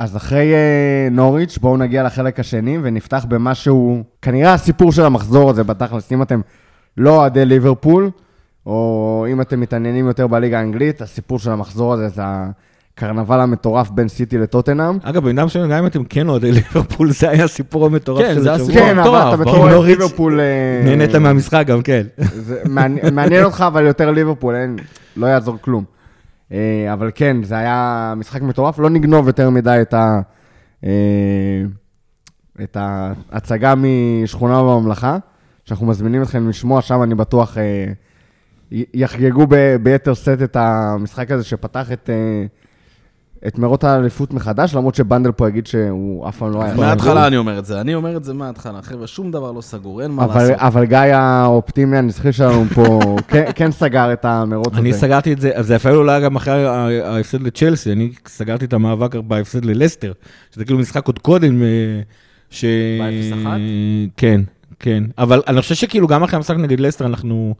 אז אחרי אה, נוריץ', בואו נגיע לחלק השני ונפתח במשהו, כנראה הסיפור של המחזור הזה בתכלס, אם אתם לא אוהדי ליברפול, או אם אתם מתעניינים יותר בליגה האנגלית, הסיפור של המחזור הזה זה הקרנבל המטורף בין סיטי לטוטנאם. אגב, במידה מסוימת, גם אם אתם כן אוהדי ליברפול, זה היה הסיפור המטורף כן, של זה השבוע. הסיפור כן, אבל אתה. בתור אוהד ליברפול... אה, נהנית מהמשחק גם, כן. זה מעניין- מעניין אותך, אבל יותר ליברפול, אין, לא יעזור כלום. אה, אבל כן, זה היה משחק מטורף, לא נגנוב יותר מדי את ה... אה, את ההצגה משכונה בממלכה, שאנחנו מזמינים אתכם לשמוע, שם אני בטוח אה, יחגגו ביתר סט את המשחק הזה שפתח את, את מרוץ האליפות מחדש, למרות שבנדל פה יגיד שהוא אף פעם לא היה... מההתחלה אני אומר את זה, אני אומר את זה מההתחלה. חבר'ה, שום דבר לא סגור, אין מה אבל, לעשות. אבל גיא האופטימי הנצחי שלנו פה כן, כן סגר את המרוץ הזה. אני סגרתי את זה, זה אפילו אולי גם אחרי ההפסד לצ'לסי, אני סגרתי את המאבק בהפסד ללסטר, שזה כאילו משחק עוד קודם, אה, ש... ב-0-1? כן, כן. אבל אני חושב שכאילו גם אחרי המשחק נגד לסטר, אנחנו...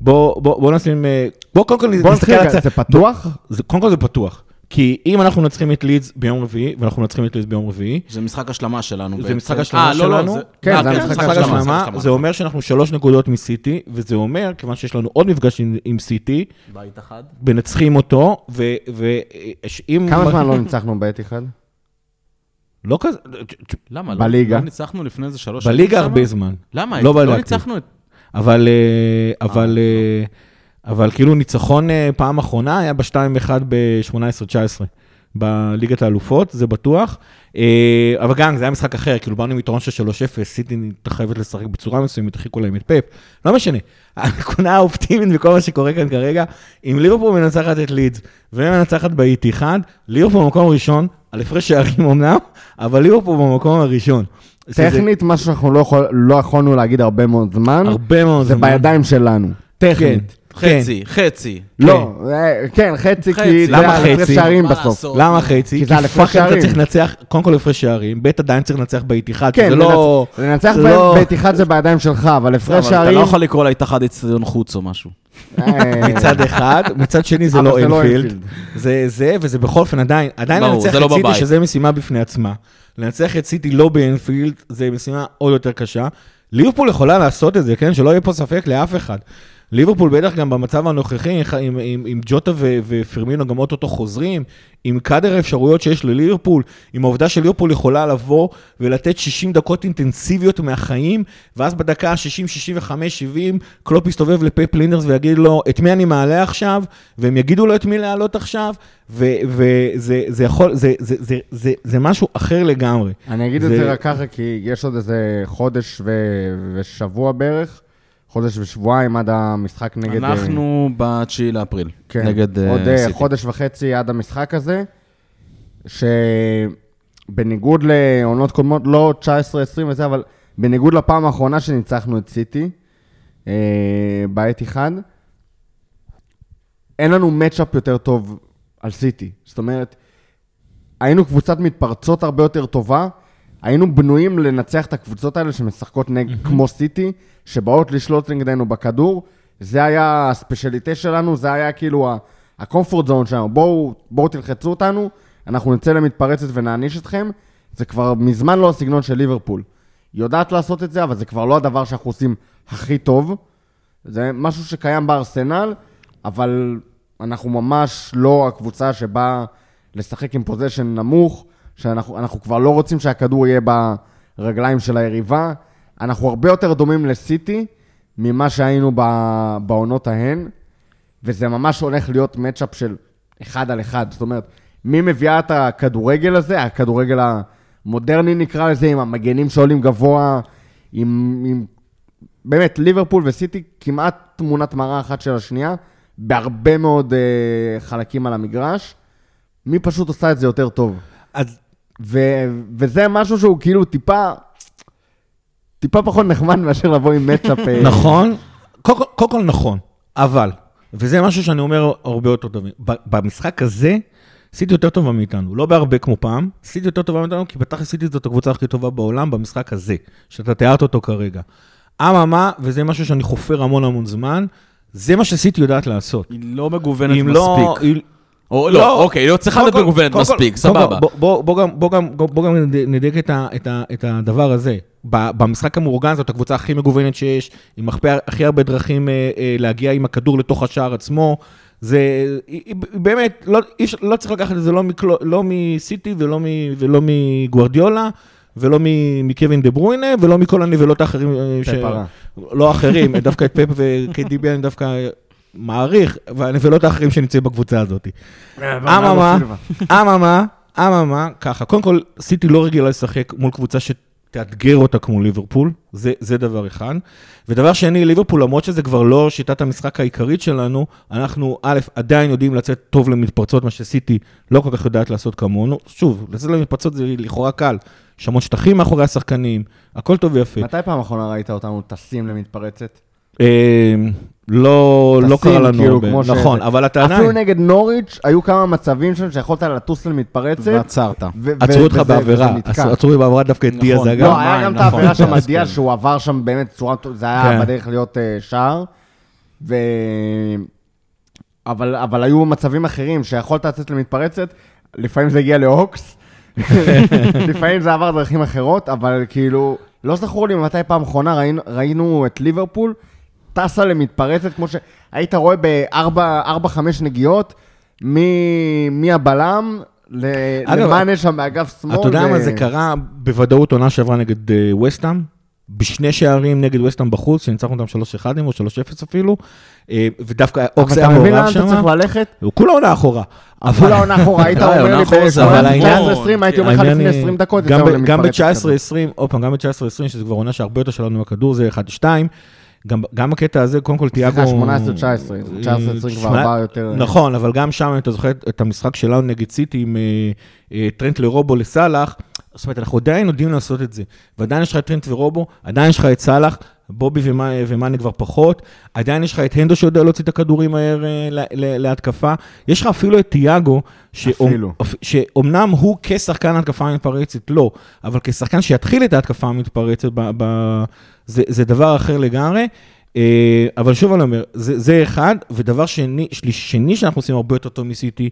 בוא, בוא, בוא נשים... אה, בוא קודם כל נסתכל על הצד. זה פתוח? זה, קודם כל זה פתוח. כי אם אנחנו מנצחים את לידס ביום רביעי, ואנחנו מנצחים את לידס ביום רביעי, זה משחק השלמה שלנו זה. משחק השלמה אה, לא, לא, שלנו. כן, אה, זה משחק השלמה. זה אומר שאנחנו שלוש נקודות מסיטי, וזה אומר, כיוון שיש לנו עוד מפגש עם, סיטי, בית אחד. מנצחים אותו, ואם... כמה זמן לא ניצחנו בעת אחד? לא כזה, למה? לא- בליגה. לא ניצחנו לפני איזה שלוש בליגה הרבה? זמן. למה? לא לא. ניצחנו את... אבל, אה, אבל, אה, אבל כאילו ניצחון אה, פעם אחרונה היה ב-2-1 ב-18-19, בליגת האלופות, זה בטוח. אה, אבל גם, זה היה משחק אחר, כאילו באנו עם יתרון של 3-0, סיטי חייבת לשחק בצורה מסוימת, הרחיקו להם את פפ, לא משנה. הנקודה האופטימית בכל מה שקורה כאן כרגע, אם ליברפול מנצחת את לידס ומנצחת באיתיחד, ליברפול במקום הראשון, על הפרש שערים אמנם, אבל ליברפול במקום הראשון. טכנית, משהו שאנחנו לא יכול- לא יכולנו להגיד הרבה מאוד זמן, הרבה מאוד זה זמן. בידיים שלנו. טכנית. כן. חצי, חצי. לא, אה, כן, חצי. כי זה היה הפרש? שערים בסוף. למה חצי? כי זה על הפרש fuck אתה שערים. צריך לנצח, קודם כל הפרש שערים, ב' עדיין צריך לנצח כן, לא... לנצ- לנצח זה לא- בעת אחד זה בידיים שלך, אבל הפרש אתה שערים... לא יכול לקרוא להתאחד אצטדיון חוץ או משהו. אה, מצד אחד, מצד שני זה לא לא אינפילד. אינפילד. זה זה, וזה בכל אופן עדיין, עדיין לנצח זה לא את סיטי. שזה משימה בפני עצמה. לנצח את סיטי לא באינפילד, זה משימה עוד יותר קשה. ליברפול יכולה לעשות את זה, כן? שלא יהיה פה ספק לאף אחד. ליברפול בטח גם במצב הנוכחי, עם, עם, עם ג'וטה ו- ופרמינו גם אוטוטו חוזרים, עם קאדר האפשרויות שיש לליברפול, עם העובדה שליברפול יכולה לבוא ולתת 60 דקות אינטנסיביות מהחיים, ואז בדקה ה-60, 65, 70, קלופ יסתובב לפפ לינדרס ויגיד לו, את מי אני מעלה עכשיו? והם יגידו לו את מי להעלות עכשיו, וזה זה יכול, זה, זה, זה, זה, זה משהו אחר לגמרי. אני אגיד את זה- זה רק ככה, כי יש עוד איזה חודש ו- ושבוע בערך, חודש ושבועיים עד המשחק נגד... אה, אנחנו ב-9 לאפריל, כן, נגד אה, עוד סיטי. חודש וחצי עד המשחק הזה, שבניגוד לעונות קודמות, לא 19-20 וזה, אבל בניגוד לפעם האחרונה שניצחנו את סיטי, אה, בעת אחד, אין לנו מצ'אפ יותר טוב על סיטי. זאת אומרת, היינו קבוצת מתפרצות הרבה יותר טובה, היינו בנויים לנצח את הקבוצות האלה שמשחקות נג... כמו סיטי, שבאות לשלוט נגדנו בכדור. זה היה הספיישליטה שלנו, זה היה כאילו הקומפורט זון שלנו. בואו, בואו תלחצו אותנו, אנחנו נצא למתפרצת ונעניש אתכם. זה כבר מזמן לא הסגנון של ליברפול. היא יודעת לעשות את זה, אבל זה כבר לא הדבר שאנחנו עושים הכי טוב. זה משהו שקיים בארסנל, אבל אנחנו ממש לא הקבוצה שבאה לשחק עם פוזיישן נמוך, שאנחנו אנחנו כבר לא רוצים שהכדור יהיה ברגליים של היריבה. אנחנו הרבה יותר דומים לסיטי ממה שהיינו בעונות ההן, וזה ממש הולך להיות מצ'אפ של אחד על אחד. זאת אומרת, מי מביאה את הכדורגל הזה, הכדורגל המודרני נקרא לזה, עם המגנים שעולים גבוה, עם, עם באמת, ליברפול וסיטי כמעט תמונת מראה אחת של השנייה, בהרבה מאוד uh, חלקים על המגרש. מי פשוט עושה את זה יותר טוב? אז ו- וזה משהו שהוא כאילו טיפה, טיפה פחות נחמד מאשר לבוא עם מצ'אפ. אה, נכון, קודם כל- נכון, אבל, וזה משהו שאני אומר הרבה יותר טוב, במשחק הזה, סיטי יותר טובה מאיתנו, לא בהרבה כמו פעם, סיטי יותר טובה מאיתנו, כי בתכלס סיטי זאת הקבוצה הכי טובה בעולם במשחק הזה, שאתה תיארת אותו כרגע. אממה, וזה משהו שאני חופר המון המון זמן, זה מה שסיטי יודעת לעשות. היא לא מגוונת לא, מספיק. היא- או לא. לא, אוקיי, לא צריכה להיות מגוונת מספיק, סבבה. בוא- גם- נדייק את הדבר הזה. ב- במשחק המאורגן זאת הקבוצה הכי מגוונת שיש, עם הכי- הכי הרבה דרכים אה, אה, להגיע עם הכדור לתוך השער עצמו. זה באמת, לא, אי אפשר- לא צריך לקחת את זה לא, מקלו, לא מסיטי ולא, מ, ולא מגוורדיולה. ולא מקווין דה ברuyne ולא מכל הנבלות האחרים. אה, ש- פפרה. לא אחרים, דווקא את פפ וקיידיבי אני דווקא מעריך, והנבלות האחרים שנמצאים בקבוצה הזאת. אממה, אממה, אממה, ככה, קודם כל, סיטי לא רגילה לשחק מול קבוצה שתאתגר אותה כמו ליברפול, זה, זה דבר אחד. ודבר שני, ליברפול, למרות שזה כבר לא שיטת המשחק העיקרית שלנו, אנחנו, א', עדיין יודעים לצאת טוב למתפרצות, מה שסיטי לא כל כך יודעת לעשות כמונו. שוב, לצאת למתפרצות זה לכאורה קל. יש המון שטחים מאחורי השחקנים, הכל טוב ויפה. מתי פעם אחרונה ראית אותנו טסים למתפרצת? אה, לא, לא קרה לנו כאילו, הרבה, נכון, שזה. אבל אתה אפילו נגד נוריץ' היו כמה מצבים שם שיכולת לטוס למתפרצת. ועצרת. ו- עצרו אותך בעבירה. עצרו אותי בעבירה דווקא את דיאז, נכון. אגב. לא, היה גם את העבירה שם נכון. על דיאז, שהוא עבר שם באמת צורה, זה היה כן. בדרך להיות אה, שער. ו... אבל, אבל היו מצבים אחרים שיכולת לצאת למתפרצת, לפעמים זה הגיע להוקס, לפעמים זה עבר דרכים אחרות, אבל כאילו, לא זכור לי מתי פעם אחרונה ראינו, ראינו את ליברפול טסה למתפרצת, כמו שהיית רואה בארבע-חמש נגיעות, מ- מהבלם ל- אגב, למאנה שם באגף שמאל. אתה יודע ו- מה, זה קרה בוודאות עונה שעברה נגד אה, וסטאם, בשני שערים נגד וסטאם בחוץ, שניצחנו אותם 3-1 או 3-0 אפילו, אה, ודווקא אבל אוקס היה אתה מבין לאן מעורב אתה צריך שם, ללכת? הוא כולה עונה אחורה. אבל- כולה עונה אחורה, היית די, אומר לי אחורה זה אבל העניין- ב-19-20, הייתי אומר לך לפני היא- 20 דקות, גם יצאנו ב- גם למתפרצת כזאת. ב-19-20, עוד פעם, גם ב-19-20, שזה כבר עונה שהרבה יותר שלנו בכדור, זה 1-2. גם, גם הקטע הזה, קודם כל תיאגו... סליחה, 18-19, 19-20 כבר עבר יותר... נכון, אבל גם שם, אם אתה זוכר את המשחק שלנו נגד סיטי עם אה, אה, טרנט לרובו לסאלח, זאת אומרת, אנחנו עדיין יודעים לעשות את זה. ועדיין יש לך את טרנט ורובו, עדיין יש לך את סאלח, בובי ומאנה כבר פחות, עדיין יש לך את הנדו שיודע להוציא את הכדורים מהר אה, להתקפה. יש לך אפילו את תיאגו. שאומנם הוא כשחקן התקפה מתפרצת, לא, אבל כשחקן שיתחיל את ההתקפה המתפרצת, ב- ב- זה, זה דבר אחר לגמרי. אה, אבל שוב אני אומר, זה, זה אחד, ודבר שני, שני שאנחנו עושים הרבה יותר טוב מסיטי,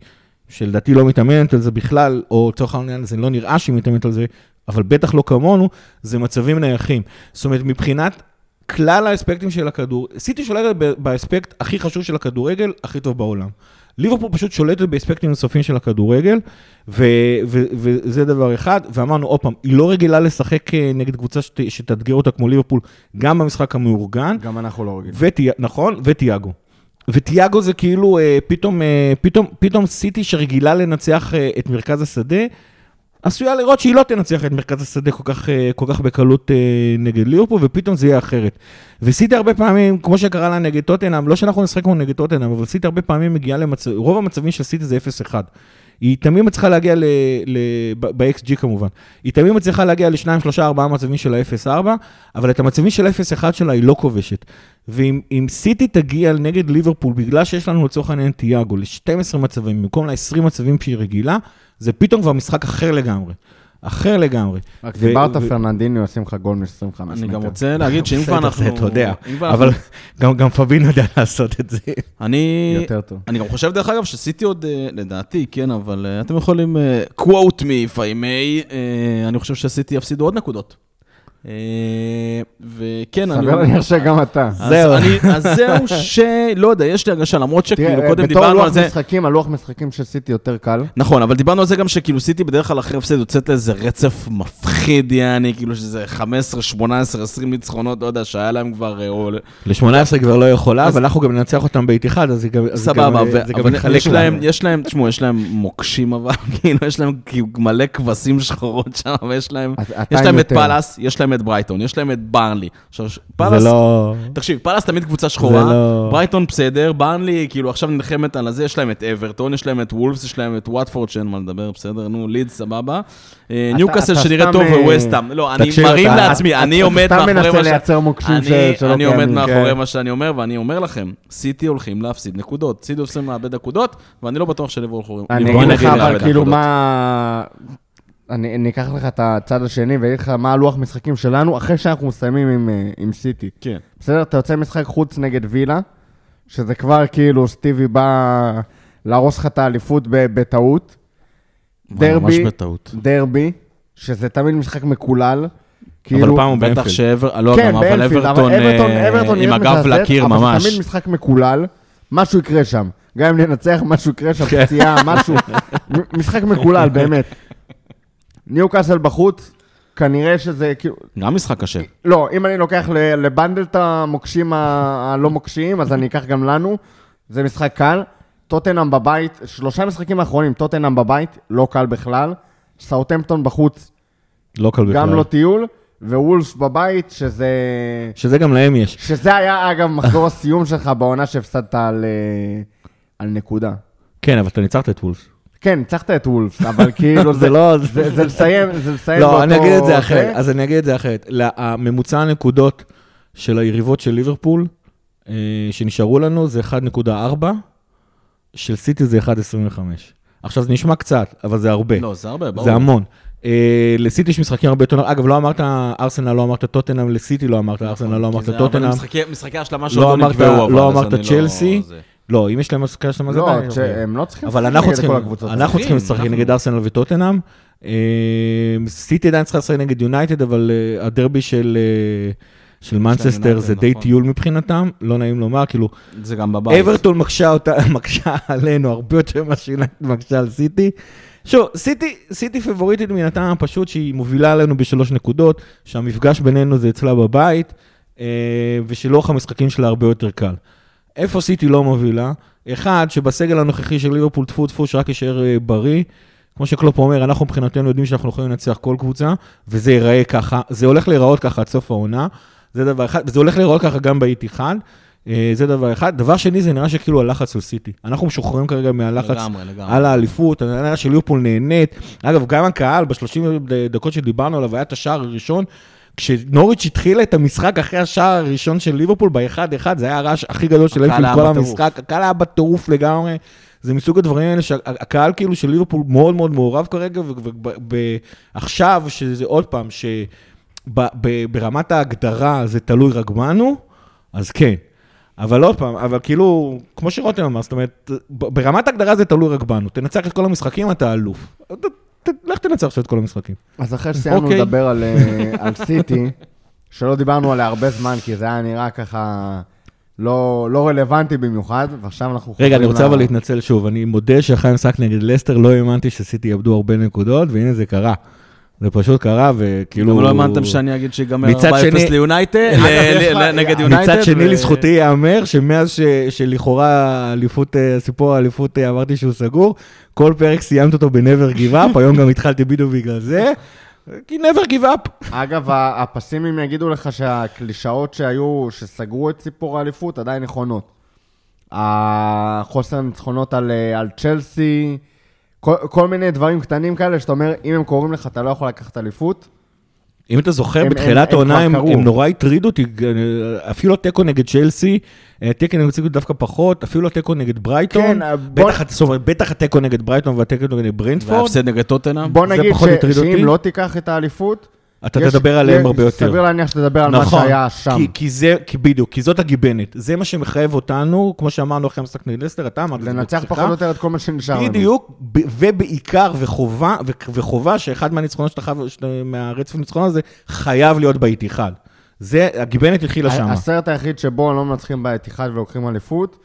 שלדעתי לא מתאמנת על זה בכלל, או לצורך העניין זה לא נראה שהיא מתאמנת על זה, אבל בטח לא כמונו, זה מצבים נייחים. זאת אומרת, מבחינת כלל האספקטים של הכדור, סיטי שולטת באספקט הכי חשוב של הכדורגל, הכי טוב בעולם. ליברפול פשוט שולטת באספקטים נוספים של הכדורגל, ו- ו- וזה דבר אחד, ואמרנו עוד פעם, היא לא רגילה לשחק אה, נגד קבוצה שת- שתאתגר אותה כמו ליברפול, גם במשחק המאורגן, גם אנחנו לא רגילים. וטי... נכון, וטיאגו. וטיאגו זה כאילו אה, פתאום, אה, פתאום, פתאום סיטי שרגילה לנצח אה, את מרכז השדה, עשויה לראות שהיא לא תנצח את מרכז השדה כל כך, אה, כל כך בקלות אה, נגד ליברפול, ופתאום זה יהיה אחרת. וסיטי הרבה פעמים, כמו שקרה לה נגד טוטנאם, לא שאנחנו נשחק כמו נגד טוטנאם, אבל סיטי הרבה פעמים מגיעה למצב, רוב המצבים של סיטי זה 0-1. היא תמיד מצליחה להגיע ל... ל ב-XG כמובן. היא תמיד מצליחה להגיע לשניים, שלושה, ארבעה מצבים של ה-0-4, אבל את המצבים של ה-0-1 שלה היא לא כובשת. ואם אם סיטי תגיע נגד ליברפול, בגלל שיש לנו לצורך העניין תיאגו, ל-12 מצבים, במקום ל-20 מצבים שהיא רגילה, זה פתאום כבר משחק אחר לגמרי. אחר לגמרי. רק ו- דיברת ו- פרננדיניו, ישים לך גול מ-25 מטר. אני גם רוצה להגיד שאם כבר אנחנו... אתה יודע, אבל גם- גם פבינו יודע לעשות את זה. אני... יותר טוב. אני גם חושב, דרך אגב, שסיטי עוד, אה, לדעתי, כן, אבל אה, אתם יכולים, quote me if I may, אה, אני חושב שסיטי יפסידו עוד נקודות. אה, וכן, אני... סביר להניח שגם אתה. אז זהו. אני- אז זהו שלא יודע, יש לי הרגשה, למרות שכאילו קודם בתור דיברנו לוח על זה, משחקים, הלוח משחקים של סיטי יותר קל. נכון, אבל דיברנו על זה גם שכאילו סיטי בדרך כלל אחרי הפסד יוצאת לאיזה רצף מפחיד, יעני, כאילו שזה 15, 18, 20 ניצחונות, לא יודע, שהיה להם כבר... אה, או- ל-18 כבר לא יכולה, אבל אנחנו גם ננצח אותם באיתיחד, אז זה גם אז זה סבבה, אבל יש להם, לנו. יש להם, תשמעו, יש להם מוקשים אבל, כאילו, יש להם כאילו מלא כבשים שחורות שם, ויש להם, את. פאלאס, יש להם את ברייטון, יש להם את ברנלי. עכשיו, זה פאלאס, לא... תקשיב, פאלאס תמיד קבוצה שחורה, לא- ברייטון בסדר, ברנלי, כאילו עכשיו נלחמת על הזה, יש להם את אברטון, יש להם את וולפס, יש להם את וואטפורד, שאין מה לדבר, בסדר, נו, לידס, סבבה. אה, אתה- ניוקאסל אתה שנראה טוב אה, וווסטאם. לא, אני תקשיב, מרים אתה- לעצמי, אני עומד אתה מאחורי מנסה מה ש... לייצר מוקשים אני- ש- שלא אני עומד קיימים, מאחורי כן. מה שאני אומר, ואני אומר לכם, סיטי הולכים להפסיד נקודות. סיטי הולכים לאבד נקודות, ואני לא בטוח שליברפול אני ליברפול אגיד לך הולכים אבל לאבד כאילו נקודות. מה... אני אני אקח לך את הצד השני ואגיד לך מה הלוח משחקים שלנו אחרי שאנחנו מסיימים עם, אה, עם סיטי. כן. בסדר? אתה יוצא משחק חוץ נגד וילה, שזה כבר כאילו סטיבי בא להרוס לך את האליפות ב- בטעות. ממש דרבי, בטעות. דרבי, שזה תמיד משחק מקולל. אבל כאילו, פעם הוא בטח. שאבר... לא, כן, גם אבל אברטון אברטון, אה, אברטון עם הגב לקיר אבל זה ממש. תמיד משחק מקולל, משהו יקרה שם. גם אם ננצח, משהו יקרה שם, כן. פציעה, משהו. משחק מקולל, באמת. ניוקאסל בחוץ, כנראה שזה כאילו... גם משחק קשה. לא, אם אני לוקח לבנדל את המוקשים הלא מוקשיים, אז אני אקח גם לנו. זה משחק קל. טוטנאם בבית, שלושה משחקים האחרונים, טוטנאם בבית, לא קל בכלל. סאוטמפטון בחוץ, לא קל בכלל. גם לא טיול. ווולף בבית, שזה... שזה גם להם יש. שזה היה, אגב, מחזור הסיום שלך בעונה שהפסדת על, אה, על נקודה. כן, אבל אתה ניצחת את וולס. כן, ניצחת את וולף, אבל כאילו זה זה, לא... זה, זה לסיים, זה לסיים לא, אני אגיד את זה זה. אחרת. אז אני אגיד את זה אחרת. הממוצע הנקודות של היריבות של ליברפול, אה, שנשארו לנו, זה 1.4, של סיטי זה 1.25. עכשיו, זה נשמע קצת, אבל זה הרבה. לא, זה הרבה, ברור. זה המון. אה, לסיטי יש משחקים הרבה יותר... אגב, לא אמרת ארסנל, לא אמרת טוטנאם, לסיטי לא אמרת ארסנל, לא אמרת טוטנאם. משחקי- השלמה שעוד לא לא אמרת- נקבעו, אבל לא אז אמרת אני צ'לסי. לא, אם יש להם משחקי השלמה, זה לא, עדיין... ש- הם לא צריכים אבל לשחק אנחנו נגד צריכים, כל הקבוצות. אנחנו צריכים צריכים, לשחק. נגד ארסנל וטוטנאם. אה, סיטי עדיין צריכה לשחק נגד יונייטד, אבל אה, הדרבי של... אה, של מנצ'סטר יונייטד, זה די נכון. טיול מבחינתם, לא נעים לומר, כאילו, זה גם בבית. אברטון מקשה עלינו הרבה יותר ממה שיונייטד מקשה על סיטי. שוב, סיטי, סיטי פיבוריטית מן הטעם הפשוט שהיא מובילה עלינו בשלוש נקודות, שהמפגש בינינו זה אצלה בבית, ושלאורך המשחקים שלה הרבה יותר קל. איפה סיטי לא מובילה? אחד, שבסגל הנוכחי של ליברפול טפו טפו שרק יישאר אה, בריא. כמו שקלופ אומר, אנחנו מבחינתנו יודעים שאנחנו יכולים לנצח כל קבוצה, וזה ייראה ככה, זה הולך להיראות ככה עד סוף העונה, זה דבר אחד, וזה הולך להיראות ככה גם באיט אחד, אה, זה דבר אחד. דבר שני, זה נראה שכאילו הלחץ על סיטי. אנחנו משוחררים כרגע מהלחץ לגמרי, לגמרי. על האליפות, נראה שליברפול נהנית. אגב, גם הקהל, ב-30 דקות שדיברנו עליו, היה את השער הראשון. כשנוריץ' התחילה את המשחק אחרי השער הראשון של ליברפול, ב-1-1, זה היה הרעש הכי גדול של ליברפול כל. המשחק, הקהל היה בטירוף לגמרי. זה מסוג הדברים האלה שהקהל כאילו של ליברפול מאוד מאוד מעורב כרגע, ועכשיו, שזה עוד פעם, שברמת ההגדרה זה תלוי רק בנו, אז כן. אבל עוד פעם, אבל כאילו, כמו שרותם אמר, זאת אומרת, ברמת ההגדרה זה תלוי רק בנו. תנצח את כל המשחקים, אתה אלוף. לך תנצח עכשיו את כל המשחקים. אז אחרי שסיימנו אוקיי. לדבר על, אה, על סיטי, שלא דיברנו עליה הרבה זמן, כי זה היה נראה ככה לא, לא רלוונטי במיוחד, ועכשיו אנחנו רגע, אני חוזרים רוצה אבל להתנצל שוב. אני מודה שאחרי המשחק נגד לסטר, לא האמנתי שסיטי יאבדו הרבה נקודות, והנה זה קרה. זה פשוט קרה, וכאילו... גם לא האמנתם שאני אגיד שיגמר 4-0 מצד שני- ליונייטד, לך- נגד יונייטד. מצד שני, לזכותי ייאמר שמאז שלכאורה אליפות, אה, סיפור האליפות אה, אמרתי שהוא סגור, כל פרק סיימת אותו ב-never give up, היום גם התחלתי בדיוק בגלל זה, כי never give up. אגב, הפסימים יגידו לך שהקלישאות שהיו, שסגרו את סיפור האליפות, עדיין נכונות. החוסר הניצחונות על, אה, על צ'לסי, כל, כל מיני דברים קטנים כאלה, שאתה אומר, אם הם קוראים לך, אתה לא יכול לקחת אליפות. אם אתה זוכר, הם- בתחילת הם- הם העונה כבר הם, קרו. הם נורא הטרידו אותי, אפילו התיקו נגד צ'לסי, אה, תיקו נגד צ'לסי דווקא פחות, אפילו התיקו נגד ברייטון, כן, אה, בוא- בטח, אומרת, בטח התיקו נגד ברייטון והתיקו נגד ברנדפורד, וההפסד נגד טוטנאם. בוא זה נגיד פחות ש, הטריד אותי. שאם לא תיקח את האליפות, אתה יש- תדבר עליהם הרבה יותר. סביר להניח שתדבר על מה שהיה שם. כי, כי זה, כי בדיוק, כי זאת הגיבנת. זה מה שמחייב אותנו, כמו שאמרנו אחרי המשחק נגד לסטר, אתה אמרת, לנצח. פחות או יותר את כל מה שנשאר לנו. בדיוק, ב- ובעיקר, וחובה, וחובה שאחד מהניצחונות שאתה חייב, מהרצף הניצחונות הזה, חייב להיות באיתיחד. זה, הגיבנת התחילה שמה. הסרט היחיד שבו לא מנצחים באתיחד ולוקחים אליפות,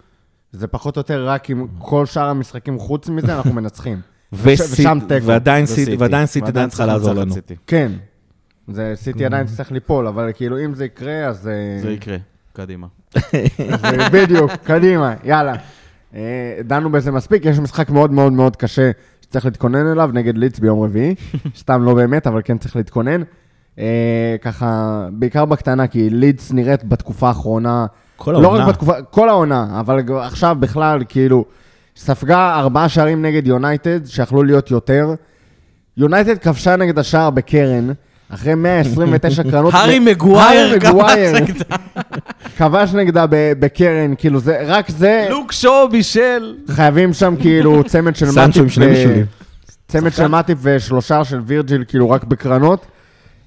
זה פחות או יותר רק עם כל שאר המשחקים חוץ מזה, אנחנו מנצחים. ושם תיקו. ועדיין סיטי, עדיין צריכה לעזור לנו. כן. זה סיטי עדיין תצטרך ליפול, אבל כאילו אם זה יקרה, אז... אה, זה יקרה, קדימה. זה בדיוק, קדימה, יאללה. אה, דנו בזה מספיק, יש משחק מאוד מאוד מאוד קשה שצריך להתכונן אליו, נגד לידס ביום רביעי. סתם לא באמת, אבל כן צריך להתכונן. אה, ככה, בעיקר בקטנה, כי לידס נראית בתקופה האחרונה, כל לא העונה. רק בתקופה, כל העונה, אבל עכשיו בכלל, כאילו, ספגה ארבעה שערים נגד יונייטד, שיכלו להיות יותר. יונייטד כבשה נגד השער בקרן, אחרי 129 קרנות. הארי מגווייר כבש נגדה. בקרן, כאילו זה, רק זה, לוק שואו בישל. חייבים שם כאילו צמד של סנצ'ו מאטיפ, עם שני ו- בישולים. צמד של מאטיפ ושלושה של וירג'יל, כאילו רק בקרנות.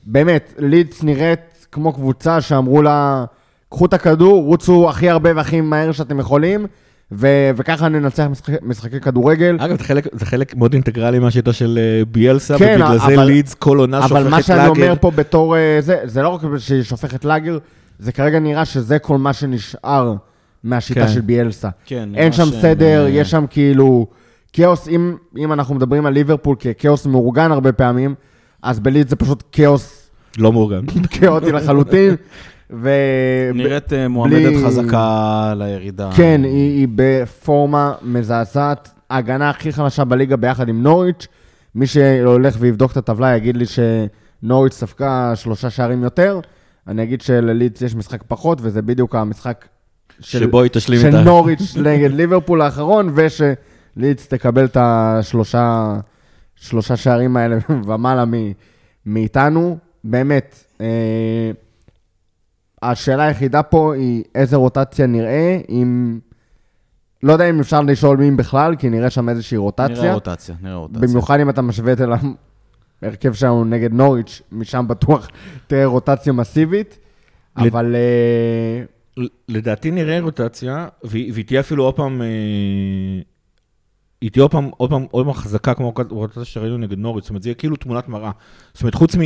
באמת, לידס נראית כמו קבוצה שאמרו לה, קחו את הכדור, רוצו הכי הרבה והכי מהר שאתם יכולים, ו- וככה ננצח משחקי, משחקי כדורגל. אגב, זה חלק, זה חלק מאוד אינטגרלי מהשיטה של אה, ביאלסה, כן, ובגלל זה אבל- לידס כל עונה שופכת לאגר. אבל מה שאני אומר פה בתור אה, זה, זה לא רק שהיא שופכת לאגר, זה כרגע נראה שזה כל מה שנשאר מהשיטה כן. של ביאלסה. כן, אין שם שהם, סדר, אה, יש שם כאילו כאוס, אם, אם אנחנו מדברים על ליברפול ככאוס מאורגן הרבה פעמים, אז בלידס זה פשוט כאוס לא מאורגן. כאוטי לחלוטין. ו... נראית אה, מועמדת בלי- חזקה לירידה. כן, היא, היא בפורמה מזעזעת. ההגנה הכי חלשה בליגה ביחד עם נוריץ'. מי שהולך ויבדוק את הטבלה יגיד לי שנוריץ' ספגה שלושה שערים יותר. אני אגיד שללידס יש משחק פחות, וזה בדיוק המשחק של, שבו היא תשלים את של. נוריץ' נגד ליברפול האחרון, ושלידס תקבל את השלושה שלושה שערים האלה ומעלה מ- מאיתנו. באמת, אה, השאלה היחידה פה היא איזה רוטציה נראה, אם... לא יודע אם אפשר לשאול מי בכלל, כי נראה שם איזושהי נראה רוטציה. רוטציה, נראה רוטציה. במיוחד אם אתה משווה את זה להרכב שלנו נגד נוריץ', משם בטוח תהיה רוטציה מסיבית. לד- אבל אה, לדעתי נראה רוטציה, והיא והיא תהיה אפילו עוד פעם, אה, היא תהיה עוד פעם, עוד פעם, עוד פעם חזקה כמו רוטציה שראינו נגד נוריץ', זאת אומרת, זה יהיה כאילו תמונת מראה. זאת אומרת, חוץ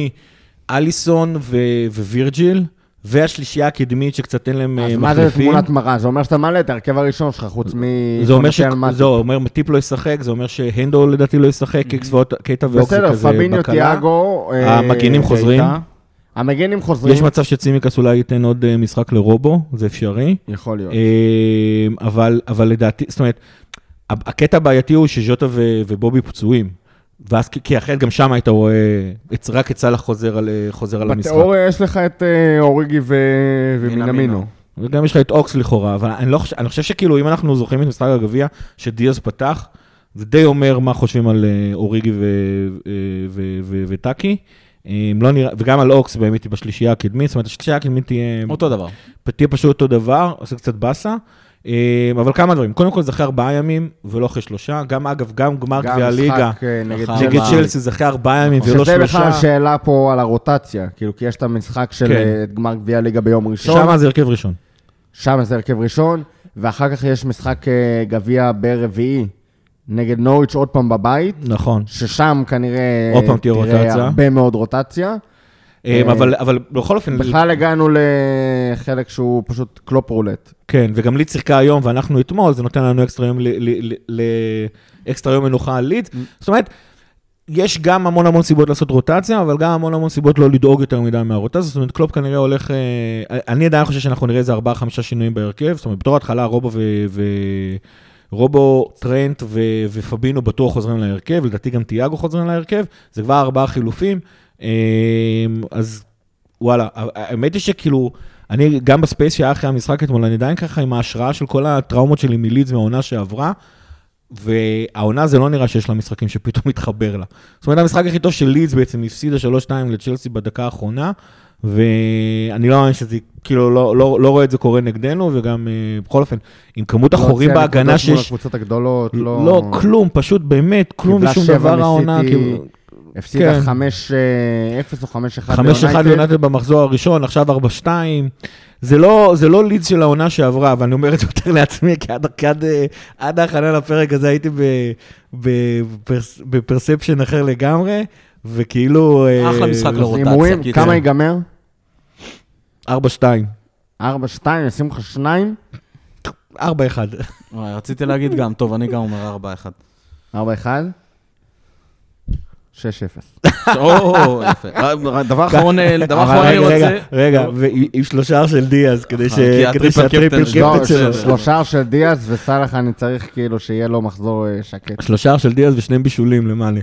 מאליסון ו- ווירג'יל, והשלישייה הקדמית שקצת אין להם אה, אז מה זה מחליפים. תמונת מראה? זה אומר שאתה מעלה את ההרכב הראשון שלך, חוץ מ... זה אומר ש... זה אומר מטיפ לא ישחק, זה אומר שהנדו לדעתי לא ישחק, איקס וקייטה ואוקסי בסדר, כזה פביניו, בקלה. תיאגו... אה, המגינים חוזרים. המגנים חוזרים. יש מצב שצימקס אולי ייתן עוד אה, משחק לרובו, זה אפשרי. יכול להיות. אה, אבל, אבל לדעתי, זאת אומרת, הקטע הבעייתי הוא שז'וטה ובובי פצועים. ואז, כי- כי אחרת גם שם היית רואה, את- רק את סאלח חוזר על, אה, חוזר על המשחק. בתיאוריה יש לך את אה, אוריגי ו- ומינמינו. מינמינו. וגם יש לך את אוקס לכאורה, אבל אני, לא חושב, אני חושב שכאילו, אם אנחנו זוכרים את משחק הגביע, שדיאז פתח, זה די אומר מה חושבים על אה, אוריגי ו- ו- ו- וטאקי. לא נראה, וגם על אוקס באמת היא בשלישייה הקדמית, זאת אומרת, השלישייה הקדמית תהיה... אותו דבר. תהיה פשוט אותו דבר, עושה קצת באסה. אה, אבל כמה דברים, קודם כל זה אחרי ארבעה ימים ולא אחרי שלושה, גם אגב, גם גמר גביע הליגה אה, נגד. צ'לסי זה אחרי ארבעה ימים ולא שזה בכלל שלושה, שאלה פה על הרוטציה, כאילו, כי יש את המשחק של כן. אה, גמר גביע הליגה ביום ראשון, שם זה הרכב ראשון. שם זה הרכב ראשון, ואחר כך יש משחק אה, גביע ברביעי נגד נוריץ' עוד פעם בבית, נכון. ששם כנראה עוד פעם תהיה רוטציה. הרבה מאוד רוטציה. אה, אבל אבל בכל אופן, בכלל הגענו לחלק שהוא פשוט קלופ roulette. כן, וגם לידס שיחקה היום ואנחנו אתמול, זה נותן לנו אקסטרה יום, ל- ל- ל- אקסטרה יום מנוחה על לידס. זאת אומרת, יש גם המון המון סיבות לעשות רוטציה, אבל גם המון המון סיבות לא לדאוג יותר מדי מהרוטציה. זאת אומרת, קלופ כנראה הולך... אה, אני עדיין חושב שאנחנו נראה איזה ארבעה, חמישה שינויים בהרכב. זאת אומרת, בתור התחלה רובו ו... ו... רובו, טרנט ו- ופביניו בטוח חוזרים להרכב, לדעתי גם תיאגו חוזרים להרכב, זה כבר ארבעה חילופים. אה, אז וואלה, האמת היא שכאילו, אני גם ב space שהיה אחרי המשחק אתמול, אני עדיין ככה עם ההשראה של כל הטראומות שלי מלידס מהעונה שעברה, והעונה זה לא נראה שיש לה משחקים שפתאום מתחבר לה. זאת אומרת, המשחק הכי טוב של לידס בעצם הפסידה 3-2 לצ'לסי בדקה האחרונה, ואני לא מאמין שזה, כאילו, לא, לא, לא רואה את זה קורה נגדנו, וגם, אה, בכל אופן, עם כמות החורים לא הוציאה בהגנה שיש... הקבוצות הגדולות, לא... לא, כלום, פשוט באמת, כלום ושום דבר העונה. כאילו, הפסידה כן. 5-0 או 5-1 5-1 ליונטד במחזור הראשון, עכשיו 4-2. זה לא, זה לא לידס של העונה שעברה, ואני אומר את זה יותר לעצמי, כי עד, עד, אה, עד ההכנה לפרק הזה הייתי ב, ב, בפרס, בפרספשן אחר לגמרי, וכאילו... אה, אחלה משחק לרוטציה, הימורים, קיצר. כמה ייגמר? 4-2. 4-2, נשים לך שניים? 4-1. וואי, רציתי להגיד גם, טוב, אני גם אומר 4-1. 4-1? 6-0. או, יפה. דבר אחרון, אה, דבר אחרון אני רגע, רגע, רוצה... רגע, ועם שלושה של דיאז, כדי שהטריפל קפטן שלו. שלושה של דיאז וסאלח אני צריך כאילו שיהיה לו מחזור אה, שקט. שלושה של דיאז ושני בישולים למעלה.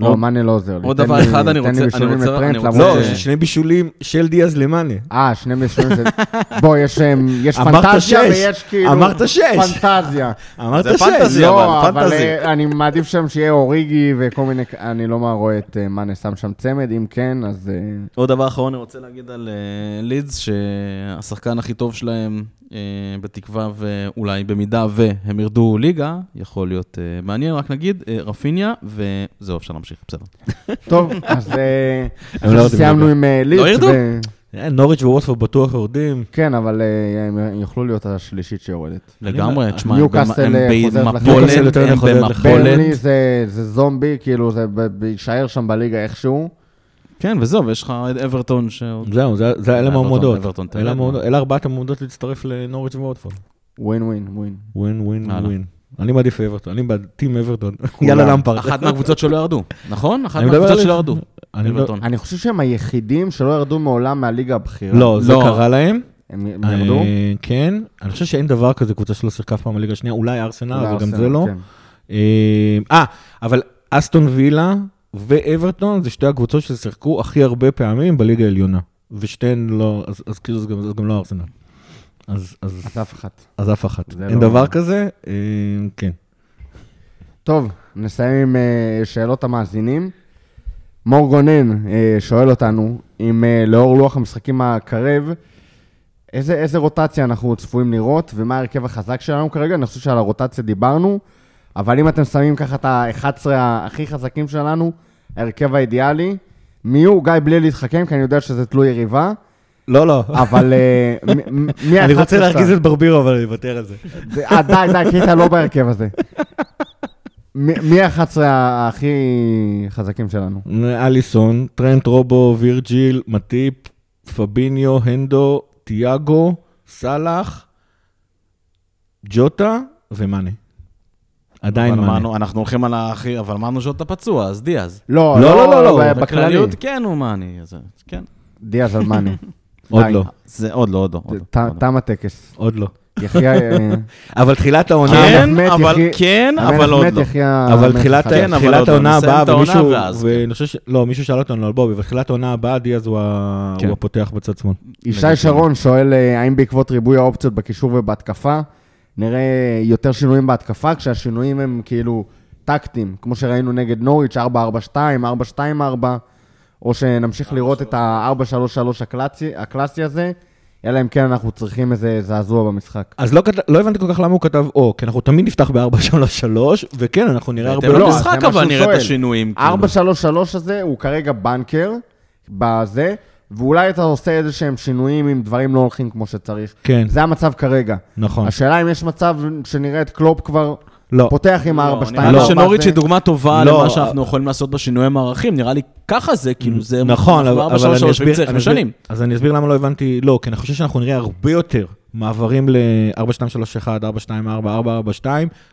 לא, עוד- מאנה לא עוזר לי. עוד דבר לי- אחד אני תן לי רוצה- אני בישולים רוצה- לטרנט, אני רוצה- למרות לא, ש- שני בישולים של דיאז למאנה. אה, שני בישולים זה... בוא, יש יש אמרת פנטזיה שש. ויש כאילו... אמרת שש. פנטזיה. אמרת זה שש. פנטזיה. לא, אבל, אבל פנטזי. אה, אני מעדיף שם שיהיה אוריגי וכל מיני... אני לא רואה את אה, מאנה שם שם צמד, אם כן, אז... אה, עוד דבר אחרון אני רוצה להגיד על אה, לידס, שהשחקן הכי טוב שלהם, אה, בתקווה ואולי במידה והם ירדו ליגה, יכול להיות אה, מעניין, רק נגיד, אה, רפיניה, וזהו, אפשר להמשיך, בסדר. טוב, אז אה, לא יודעים עם אה, לידס, לא ירדו? אה, נוריץ' וווטפורד בטוח יורדים. כן, אבל אה, הם יוכלו להיות השלישית שיורדת. לגמרי, תשמע, הם אה, במפולת, הם. במפולת. זה זה זומבי, כאילו, זה יישאר שם בליגה איכשהו. כן, וזהו, ויש לך את אברטון ש... זהו, זה- זה אלה המועמדות. אלה ארבעת המועמדות להצטרף לנוריץ' וווטפורד. ווין ווין ווין. ווין, ווין. ווין. אני מעדיף אברטון, אני בעד טים אברטון. יאללה למפרד. אחת מהקבוצות שלא ירדו, נכון? אחת מהקבוצות שלא ירדו. אני חושב שהם היחידים שלא ירדו מעולם מהליגה הבכירה. לא, זה לא. קרה להם. הם ירדו? אה, כן. אני חושב שאין דבר כזה, קבוצה שלא שיחקה אף פעם בליגה השנייה, אולי ארסנל, אבל גם זה לא. כן. אה, אה, אבל אסטון וילה ואברטון זה שתי הקבוצות ששיחקו הכי הרבה פעמים בליגה העליונה. ושתיהן לא, אז, אז כאילו זה גם, זה גם לא ארסנל. אז, אז, אז אף אחת. אז אף אחת. אין לא- דבר כזה, אה, כן. טוב, נסיים עם אה, שאלות המאזינים. מור גונן אה, שואל אותנו, אם אה, לאור לוח המשחקים הקרב, איזה, איזה רוטציה אנחנו צפויים לראות, ומה ההרכב החזק שלנו כרגע? אני חושב שעל הרוטציה דיברנו, אבל אם אתם שמים ככה את ה-11 הכי חזקים שלנו, ההרכב האידיאלי, מי הוא? גיא, בלי להתחכם, כי אני יודע שזה תלוי יריבה, לא, לא. אבל אה, מי אני ה-11 רוצה שאתה- להרגיז את ברבירו, אבל אני אוותר על זה. אה, די, די, כי אתה לא בהרכב הזה. מי מי ה-11 הכי חזקים שלנו? אליסון, טרנט רובו, וירג'יל, מטיפ, פביניו, הנדו, תיאגו, סאלח, ג'וטה ומאנה. עדיין אבל מאנה. אמרנו, אנחנו הולכים על הכי, אבל אמרנו שאתה פצוע, אז דיאז. לא, לא, לא, לא, לא, בכללי. בכלליות כן הוא מאני, אז כן. דיאז על מאני. עוד. לא, זה עוד לא, עוד לא. לא, לא. תם הטקס. עוד לא. אה, אבל תחילת העונה... כן, אבל כן, המלך אבל עוד לא. אבל תחילת. כן, לא, העונה הבאה, ומישהו, ואז, כן. ואני חושב ש... לא, מישהו שאל אותנו על בובי, אבל תחילת העונה הבאה, דיאז הוא. כן. הפותח בצד שמאל. ישי שרון שואל, אה, האם בעקבות ריבוי האופציות בקישור ובהתקפה, נראה יותר שינויים בהתקפה, כשהשינויים הם כאילו טקטיים, כמו שראינו נגד נוריץ' 4-4-2, 4-2-4, או שנמשיך לראות את ה-4-3-3 הקלאסי, הקלאסי הזה, אלא אם כן אנחנו צריכים איזה זעזוע במשחק. אז לא, כת... לא הבנתי כל כך למה הוא כתב או, כי אנחנו תמיד נפתח ב-4-3-3, וכן, אנחנו נראה הרבה... לא, זה מה אבל נראה את. השינויים. כאילו. 4-3-3 הזה הוא כרגע בנקר, בזה, ואולי אתה עושה איזה שהם שינויים אם דברים לא הולכים כמו שצריך. כן, זה המצב כרגע. נכון. השאלה אם יש מצב שנראה את קלופ כבר לא. פותח עם לא, ה-4-2-4. נראה לי שנוריץ' היא דוגמה טובה לא, למה שאנחנו יכולים לעשות בשינויי מערכים. נראה לי ככה זה, כאילו זה... נכון, אבל, אני אסביר. אז אני אסביר למה לא הבנתי, לא, כי אני חושב שאנחנו נראה הרבה יותר מעברים ל-4-2-3-1, 4-2-4, 4-4-2,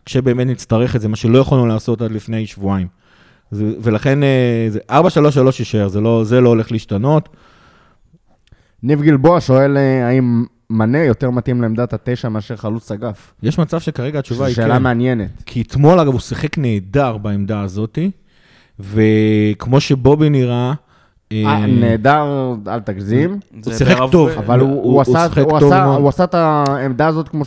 כשבאמת נצטרך את זה, מה שלא יכולנו לעשות עד לפני שבועיים. זה, ולכן אה, זה 4-3-3 יישאר, זה לא, זה לא הולך להשתנות. ניב גלבוע שואל אה, האם מנה יותר מתאים לעמדת התשע מאשר חלוץ אגף. יש מצב שכרגע התשובה היא שאלה כן. מעניינת. כי אתמול, אגב, הוא שיחק נהדר בעמדה הזאתי, וכמו שבובי נראה... אה, נהדר, אל תגזים, זה שיחק טוב. אבל הוא- הוא- הוא הוא עשה- הוא. הוא את העמדה הזאת כמו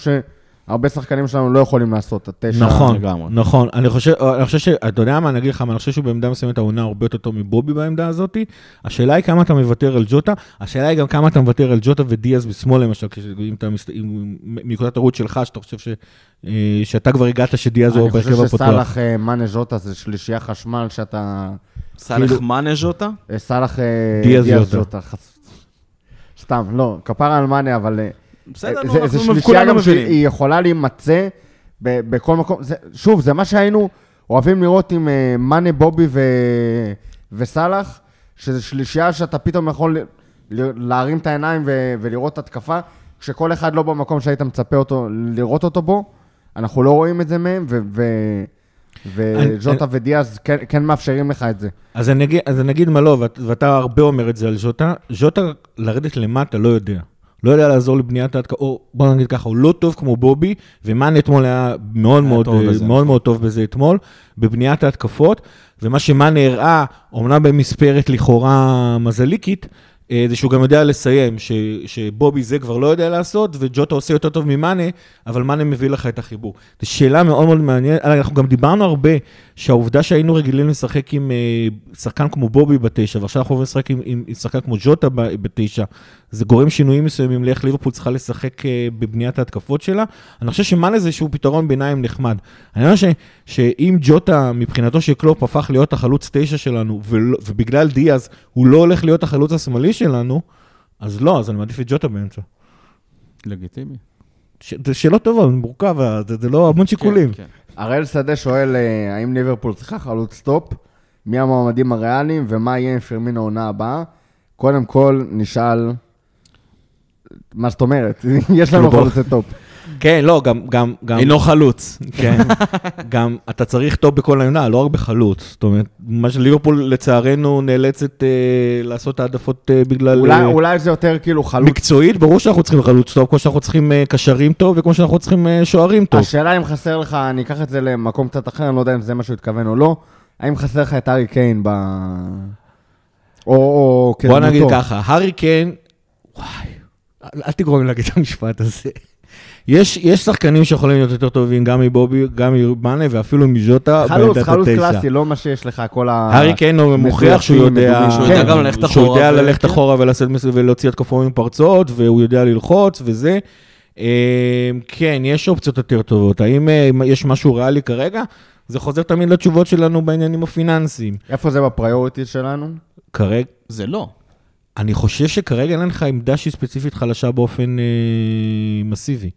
שהרבה שחקנים שלנו לא יכולים לעשות, התשע. נכון, לגמרי. נכון. אני חושב, אני חושב ש... אתה יודע מה, אני אגיד לך מה, אני חושב שהוא בעמדה מסוימת העונה הרבה יותר טוב מבובי בעמדה הזאת. השאלה היא כמה אתה מוותר על ג'וטה, השאלה היא גם כמה אתה מוותר על ג'וטה ודיאז בשמאל למשל, אם אתה מסת... אם- מנקודת הראות שלך, שאתה חושב ש... אה, שאתה כבר הגעת שדיאז הוא אני בהרכב חושב הפותח. שסאלח אה, מאנה ז'וטה זה שלישייה חשמל שאתה... סאלח כאילו- מאנז' אותה? אה, סאלח דיאז ז'וטה. חס- סתם, לא, כפרה על מאנה, אבל... בסדר, זה- נו, זה אנחנו כולנו גם מבינים. שהיא יכולה להימצא ב- בכל מקום. זה- שוב, זה מה שהיינו אוהבים לראות עם אה, מאנה, בובי ו- וסאלח, שזה שלישייה שאתה פתאום יכול ל- ל- להרים את העיניים ו- ולראות התקפה, כשכל אחד לא במקום שהיית מצפה אותו, לראות אותו בו. אנחנו לא רואים את זה מהם, ו- ו- וג'וטה ודיאז כן- כן מאפשרים לך את זה. אז אני אגיד, אז אני אגיד מה לא, ואת, ואתה הרבה אומר את זה על ז'וטה. ז'וטה, לרדת למטה, לא יודע. לא יודע לעזור לבניית ההתקפה, או בוא נגיד ככה, הוא לא טוב כמו בובי, ומאן אתמול היה מאוד היה מאוד, טוב אה, בזה. מאוד מאוד טוב בזה אתמול, בבניית ההתקפות, ומה שמאן הראה, אומנם במספרת לכאורה מזליקית, אה, זה שהוא גם יודע לסיים, ש, שבובי זה כבר לא יודע לעשות, וג'וטה עושה יותר טוב ממאנה, אבל מאנה מביא לך את החיבור. זו שאלה מאוד מאוד מעניינת, אנחנו גם דיברנו הרבה, שהעובדה שהיינו רגילים לשחק עם אה, שחקן כמו בובי בתשע, ועכשיו אנחנו עוברים לשחק עם, עם, עם שחקן כמו ג'וטה בתשע, זה גורם שינויים מסוימים לאיך ליברפול צריכה לשחק אה, בבניית ההתקפות שלה. אני חושב שמאנה זה איזשהו פתרון ביניים נחמד. אני ש, שאם ג'וטה, מבחינתו של קלופ, הפך להיות החלוץ תשע שלנו, ובגלל דיאז הוא לא הולך להיות החלוץ השמאלי שלנו, אז לא, אז אני מעדיף את ג'וטה באמצע. לגיטימי. ש- זה שאלות טובות, זה מורכב, זה, זה לא המון שיקולים. כן, כן. הראל שדה שואל, אה, האם ליברפול צריכה חלוץ top? מי המועמדים הריאליים ומה יהיה עם פרמינו העונה הבאה? קודם כל, נשאל, מה זאת אומרת? יש לנו חלוצי top. כן, לא, גם, גם, גם, אינו חלוץ. כן, גם אתה צריך טוב בכל העמדה, לא רק בחלוץ. זאת אומרת, מה שליברפול לצערנו נאלצת אה, לעשות העדפות אה, בגלל... אולי, אה, אולי זה יותר כאילו חלוץ. מקצועית, ברור שאנחנו צריכים חלוץ טוב, כמו שאנחנו צריכים אה, קשרים טוב, וכמו שאנחנו צריכים אה, שוערים טוב. השאלה אם חסר לך, אני אקח את זה למקום קצת אחר, אני לא יודע אם זה מה שהוא התכוון או לא, האם חסר לך את ארי קיין ב... או, או בוא נגיד כדמותו. ככה, הארי קיין, וואי, אל תגרום לי להגיד את המשפט הזה. יש, יש שחקנים שיכולים להיות יותר טובים, גם מבובי, גם ממאנה ואפילו מז'וטה חלוץ, חלוץ התשע. קלאסי, לא מה שיש לך, כל ה... הארי קיין הוא מוכיח שהוא יודע, שהוא יודע גם ללכת שהוא אחורה יודע ו- ללכת כן. אחורה ולהוציא התקפות מפרצות, והוא יודע ללחוץ וזה. אה, כן, יש אופציות יותר טובות. האם אה, יש משהו ריאלי כרגע? זה חוזר תמיד לתשובות שלנו בעניינים הפיננסיים. איפה זה ב priority שלנו? כרגע, זה לא. אני חושב שכרגע אין לך עמדה שהיא ספציפית חלשה באופן אה, מסיבי.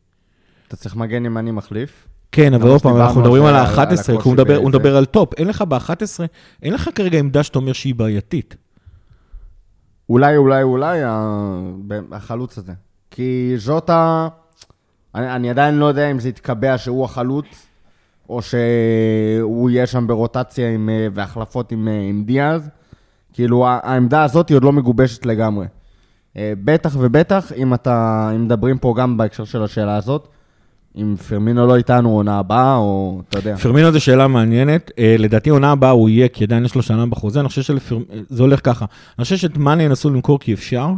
אתה צריך מגן ימני מחליף. כן, אבל עוד פעם, אנחנו מדברים על על זה, על- על ה-11, כי הוא מדבר- הוא. מדבר על top. אין לך ב-11, אין לך כרגע עמדה שאתה אומר שהיא בעייתית. אולי, אולי, אולי החלוץ הזה. כי ז'וטה, אני, אני עדיין לא יודע אם זה יתקבע שהוא החלוץ, או שהוא יהיה שם ברוטציה עם, אה, והחלפות עם, אה, עם דיאז. כאילו, העמדה הזאת היא עוד לא מגובשת לגמרי. אה, בטח ובטח, אם אתה, אם מדברים פה גם בהקשר של השאלה הזאת, אם פרמינו לא איתנו עונה הבאה, או אתה יודע. פרמינו זו שאלה מעניינת. אה, לדעתי עונה הבאה הוא יהיה, כי עדיין יש לו שנה בחוזה. אני חושב שזה הולך ככה. אני חושב שאת מאני ינסו למכור כי אפשר.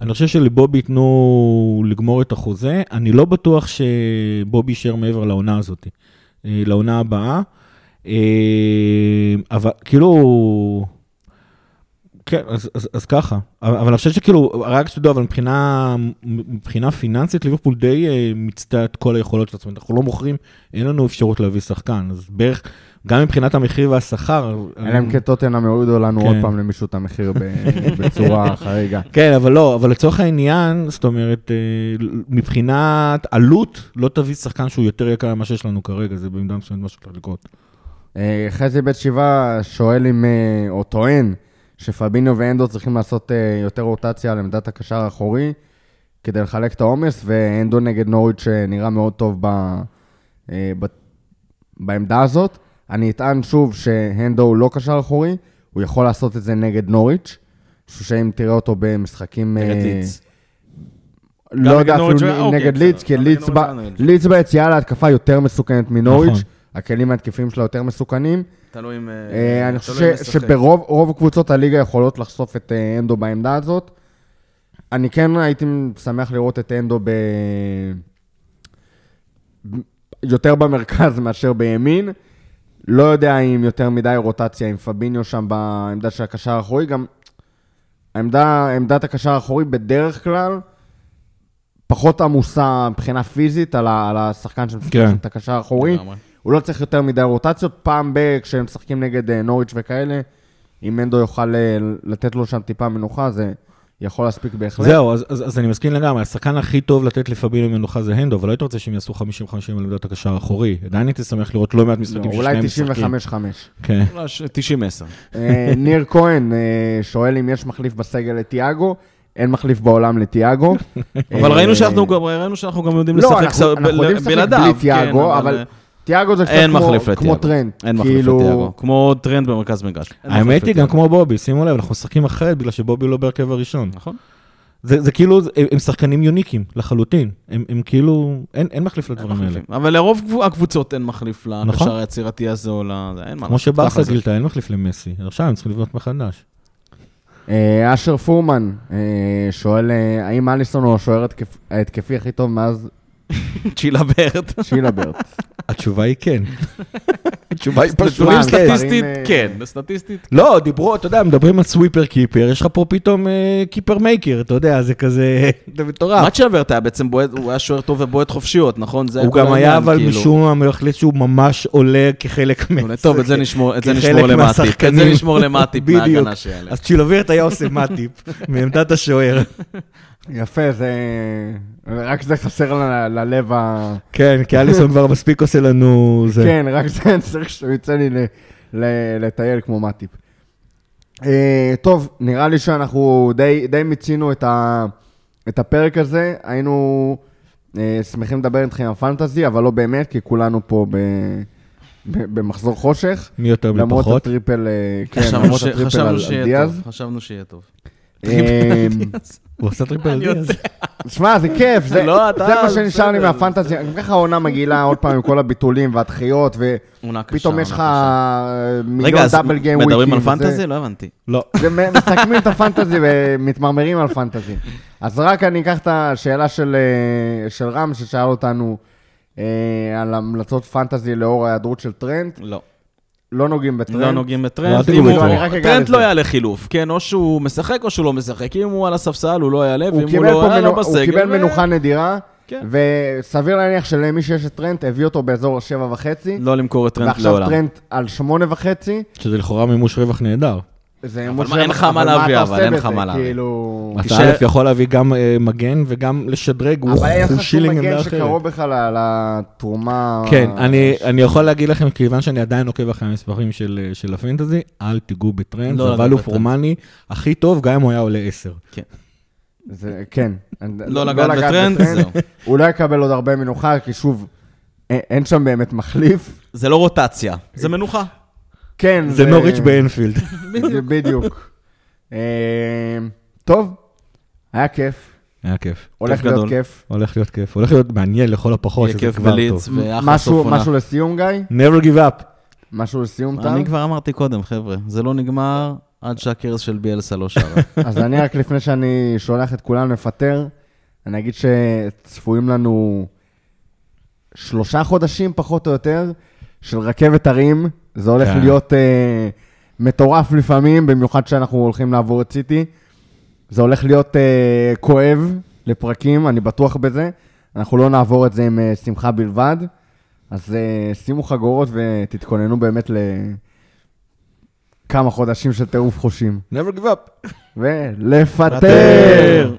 אני חושב שלבובי ייתנו לגמור את החוזה. אני לא בטוח שבובי יישאר מעבר לעונה הזאת, אה, לעונה הבאה. אה, אבל כאילו... כן, אז, אז, אז ככה. אבל, אבל אני חושב שכאילו, רק שתדעו, אבל מבחינה, מבחינה פיננסית, ליברפול די אה, מיצתה את כל היכולות של עצמנו. אנחנו לא מוכרים, אין לנו אפשרות להביא שחקן. אז בערך, גם מבחינת המחיר והשכר... אלא אם כן טוטנאם יורידו לנו כן. עוד פעם למישהו את המחיר ב- בצורה חריגה. כן, אבל לא, אבל לצורך העניין, זאת אומרת, אה, מבחינת עלות, לא תביא שחקן שהוא יותר יקר ממה שיש לנו כרגע, זה במידה מסוימת מה שהולך לקרות. אה, חזי בית שבעה שואל אם, אה, או טוען, שפביניו ואנדו צריכים לעשות אה, יותר רוטציה על עמדת הקשר האחורי, כדי לחלק את העומס, ואנדו נגד נוריץ' שנראה מאוד טוב ב, אה, ב, בעמדה הזאת. אני אטען שוב שהנדו הוא לא קשר אחורי, הוא יכול לעשות את זה נגד נוריץ', שאם תראה אותו במשחקים... נגד אה, לידס. לא גם יודע נגד אפילו אוקיי, נגד בסדר. לידס, כי נגד לידס ביציאה להתקפה יותר מסוכנת מנוריץ', נכון. הכלים ההתקפיים שלה יותר מסוכנים. תלוי אם... אה, אני תלוי חושב ש-. שברוב רוב קבוצות הליגה יכולות לחשוף את אה, אנדו בעמדה הזאת. אני כן הייתי שמח לראות את אנדו ב... ב- יותר במרכז מאשר בימין. לא יודע אם יותר מדי רוטציה עם פביניו שם בעמדה של הקשר האחורי. גם העמדה, עמדת הקשר האחורי בדרך כלל פחות עמוסה מבחינה פיזית על, ה, על השחקן שמשחק כן. את הקשר האחורי. הוא לא צריך יותר מדי רוטציות, פעם ב... כשהם משחקים נגד אה, נוריץ' וכאלה, אם אנדו יוכל אה, לתת לו שם טיפה מנוחה, זה יכול להספיק בהחלט. זהו, אז, אז, אז אני מסכים לגמרי, השחקן הכי טוב לתת לפבינו מנוחה זה הנדו, אבל לא הייתי רוצה שהם יעשו 50-50 על עמדת הקשר האחורי. עדיין הייתי שמח לראות לא מעט לא, משחקים אולי ששניהם משחקים. 95-5. כן. אולי ש- 90-10. אה, ניר כהן שואל אם יש מחליף בסגל לתיאגו, אין מחליף בעולם לתיאגו. אבל ראינו שאנחנו גם- יודעים לא, לשחק אנחנו- ס- אנחנו יודעים לשחק בלעדיו. בלי כן, תיאגו, אבל תיאגו זה קצת אין כמו- מחליף כמו. טרנט. אין מחליף כאילו, לתיאגו. כמו טרנט במרכז מגרש. האמת היא, גם. כמו בובי, שימו לב, אנחנו משחקים אחרת בגלל שבובי לא בהרכב הראשון. נכון. זה, זה כאילו, הם, הם שחקנים יוניקים לחלוטין. הם, הם כאילו, אין, אין מחליף אין לדברים האלה. אבל לרוב קבו- הקבוצות אין מחליף נכון. לקשר היצירתי הזה או ל... זה, אין מה כמו שברסה. גילתה, אין מחליף למסי. עכשיו הם צריכים לבנות מחדש. אה, אשר פורמן אה, שואל, אה, האם אליסון הוא השוער התקפ- ההתקפי הכי טוב מאז צ'ילה ברט. צ'ילברט? התשובה היא כן. התשובה היא פשוט כן. סטטיסטית, אה, כן. סטטיסטית, לא, דיברו, אתה יודע, מדברים על סוויפר קיפר, יש לך פה פתאום אה, קיפר מייקר, אתה יודע, זה כזה, זה מטורף. מאט שלוורט היה בעצם בועט, הוא היה שוער טוב ובועט חופשיות, נכון? הוא גם היה, אבל כאילו. משום מה, החליט שהוא ממש עולה כחלק מה... טוב, את זה נשמור, למטיפ. את זה. נשמור למטיפ. מההגנה שיעלה. אז צ'ילובירט היה עושה מאטיפ מעמדת השוער. יפה, זה... רק זה חסר ל- ללב ה... כן, כי אליסון כבר מספיק עושה לנו זה. כן, רק זה צריך שהוא יצא לי ל- ל- לטייל כמו מאטיפ. אה, טוב, נראה לי שאנחנו די, די מיצינו את, ה, את הפרק הזה. היינו אה, שמחים לדבר איתכם על פנטזי, אבל לא באמת, כי כולנו פה ב, ב, במחזור חושך. מי יותר מי למרות. ה triple, אה, כן, למרות ש- ה triple על, דיאז. חשבנו שיהיה טוב. אה, הוא עשה triple דיאז. שמע, זה כיף, זה, לא, מה שנשאר לי בסדר. מהפנטזי. גם ככה העונה מגעילה עוד פעם עם כל הביטולים והדחיות. ופתאום יש לך. אה, מיליון רגע, double game week ים. מדברים על פנטזי? לא הבנתי. לא. מסכמים את הפנטזי ומתמרמרים על פנטזי. אז רק אני אקח את השאלה של, אה, של רם, ששאל אותנו אה, על המלצות פנטזי לאור ההיעדרות של טרנט. לא. לא נוגעים בטרנט. לא נוגעים בטרנט. הוא- בטרנט. טרנט. לא יעלה חילוף. כן, או שהוא משחק או שהוא לא משחק. אם הוא על הספסל, הוא לא יעלה, הוא ואם הוא קיבל, לא יעלה. לא הוא בסגל. קיבל ו- מנוחה נדירה, כן. וסביר להניח שלמי שיש את טרנט, הביא אותו באזור השבע וחצי, לא למכור את טרנט ועכשיו לעולם. טרנט על שמונה וחצי. שזה לכאורה מימוש רווח נהדר. זה אבל אין לך מה להביא, אבל אין? לך מה להביא. כאילו... אתה א' יכול להביא גם אה, מגן וגם לשדרג, הוא אבל אין לך הוא שום שילינג מגן עמדה אחרת. שקרוב בכלל לתרומה... כן, אני, אני יכול להגיד לכם, כיוון שאני עדיין עוקב אחרי המספרים של, של הפנטזי, אל תיגעו בטרנט, לא זה לגעת value בטרנט. for money הכי טוב, גם אם הוא היה עולה 10. זה, כן. לא לגעת בטרנד, זהו. הוא לא יקבל עוד הרבה מנוחה, כי שוב, אין שם באמת מחליף. זה לא רוטציה, זה מנוחה. כן, זה נוריץ' באנפילד. זה בדיוק. אה, טוב, היה כיף, היה כיף. הולך להיות. כיף. הולך להיות כיף. הולך להיות מעניין לכל הפחות, יהיה שזה כיף כבר טוב. ואחלה משהו, סוף עונה. משהו לסיום, גיא? never give up. משהו לסיום, טל? אני כבר אמרתי קודם, חבר'ה, זה לא נגמר עד שהקרס של ביאלסה לא שרה. אז אני רק לפני שאני שולח את כולם לפטר, אני אגיד שצפויים לנו שלושה חודשים פחות או יותר של רכבת הרים. זה הולך כן. להיות אה, מטורף לפעמים, במיוחד שאנחנו הולכים לעבור את סיטי. זה הולך להיות אה, כואב לפרקים, אני בטוח בזה. אנחנו לא נעבור את זה עם אה, שמחה בלבד. אז אה, שימו חגורות ותתכוננו באמת לכמה חודשים של טירוף חושים. never give up. ולפטר! פטר.